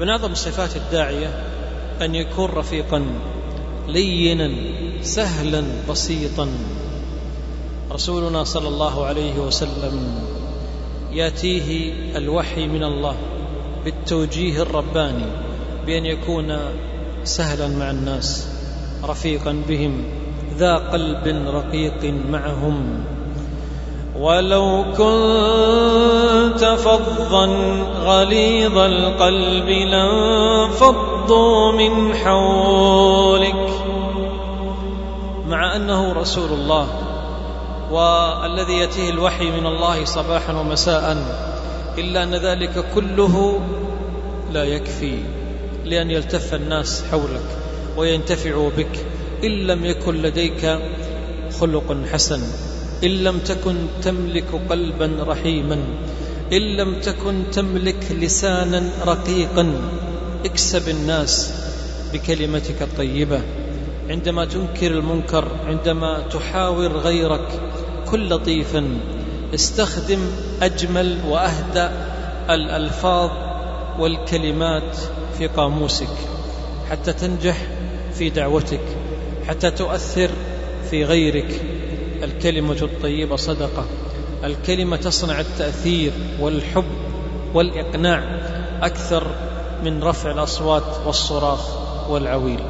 من أعظم صفات الداعية أن يكون رفيقا لينا سهلا بسيطا. رسولنا صلى الله عليه وسلم يأتيه الوحي من الله بالتوجيه الرباني بأن يكون سهلا مع الناس رفيقا بهم ذا قلب رقيق معهم. ولو كنت فظا غليظ القلب لانفضوا من حولك. مع أنه رسول الله والذي يأتيه الوحي من الله صباحا ومساء إلا أن ذلك كله لا يكفي لأن يلتف الناس حولك وينتفعوا بك. إن لم يكن لديك خلق حسن إن لم تكن تملك قلبا رحيما. إن لم تكن تملك لسانا رقيقا اكسب الناس بكلمتك الطيبة. عندما تنكر المنكر عندما تحاور غيرك كن لطيفا استخدم أجمل وأهدى الألفاظ والكلمات في قاموسك حتى تنجح في دعوتك حتى تؤثر في غيرك. الكلمة الطيبة صدقة. الكلمة تصنع التأثير والحب والإقناع أكثر من رفع الأصوات والصراخ والعويل.